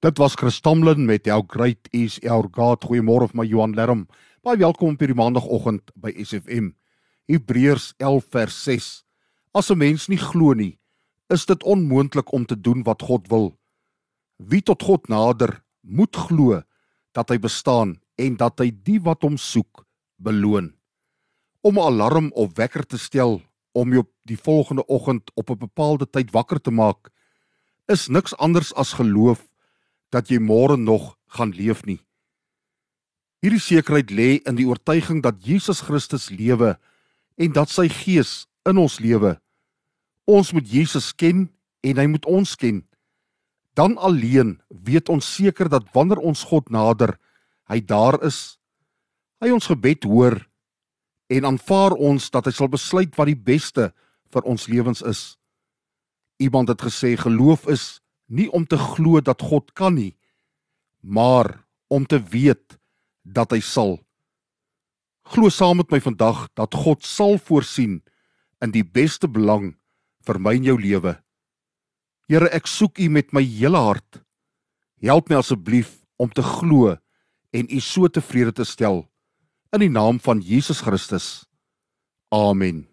Dit was Chris Tomlin met How Great Is Our God. Goeiemôre vir my Johan Lerm. Baie welkom op hierdie maandagooggend by SFM. Hebreërs 11 vers 6. As 'n mens nie glo nie, is dit onmoontlik om te doen wat God wil. Wie tot God nader, moet glo dat hy bestaan en dat hy die wat hom soek, beloon. Om 'n alarm of wekker te stel om jou die volgende oggend op 'n bepaalde tyd wakker te maak, is niks anders as geloof dat jy môre nog gaan leef nie. Hierdie sekerheid lê in die oortuiging dat Jesus Christus lewe en dat sy gees in ons lewe. Ons moet Jesus ken en hy moet ons ken. Dan alleen weet ons seker dat wanneer ons God nader, hy daar is. Hy ons gebed hoor en aanvaar ons dat hy sal besluit wat die beste vir ons lewens is. Iemand het gesê geloof is nie om te glo dat God kan nie, maar om te weet dat hy sal. Glo saam met my vandag dat God sal voorsien in die beste belang vir my en jou lewe. Here, ek soek U met my hele hart. Help my asseblief om te glo en U so tevrede te stel in die naam van Jesus Christus. Amen.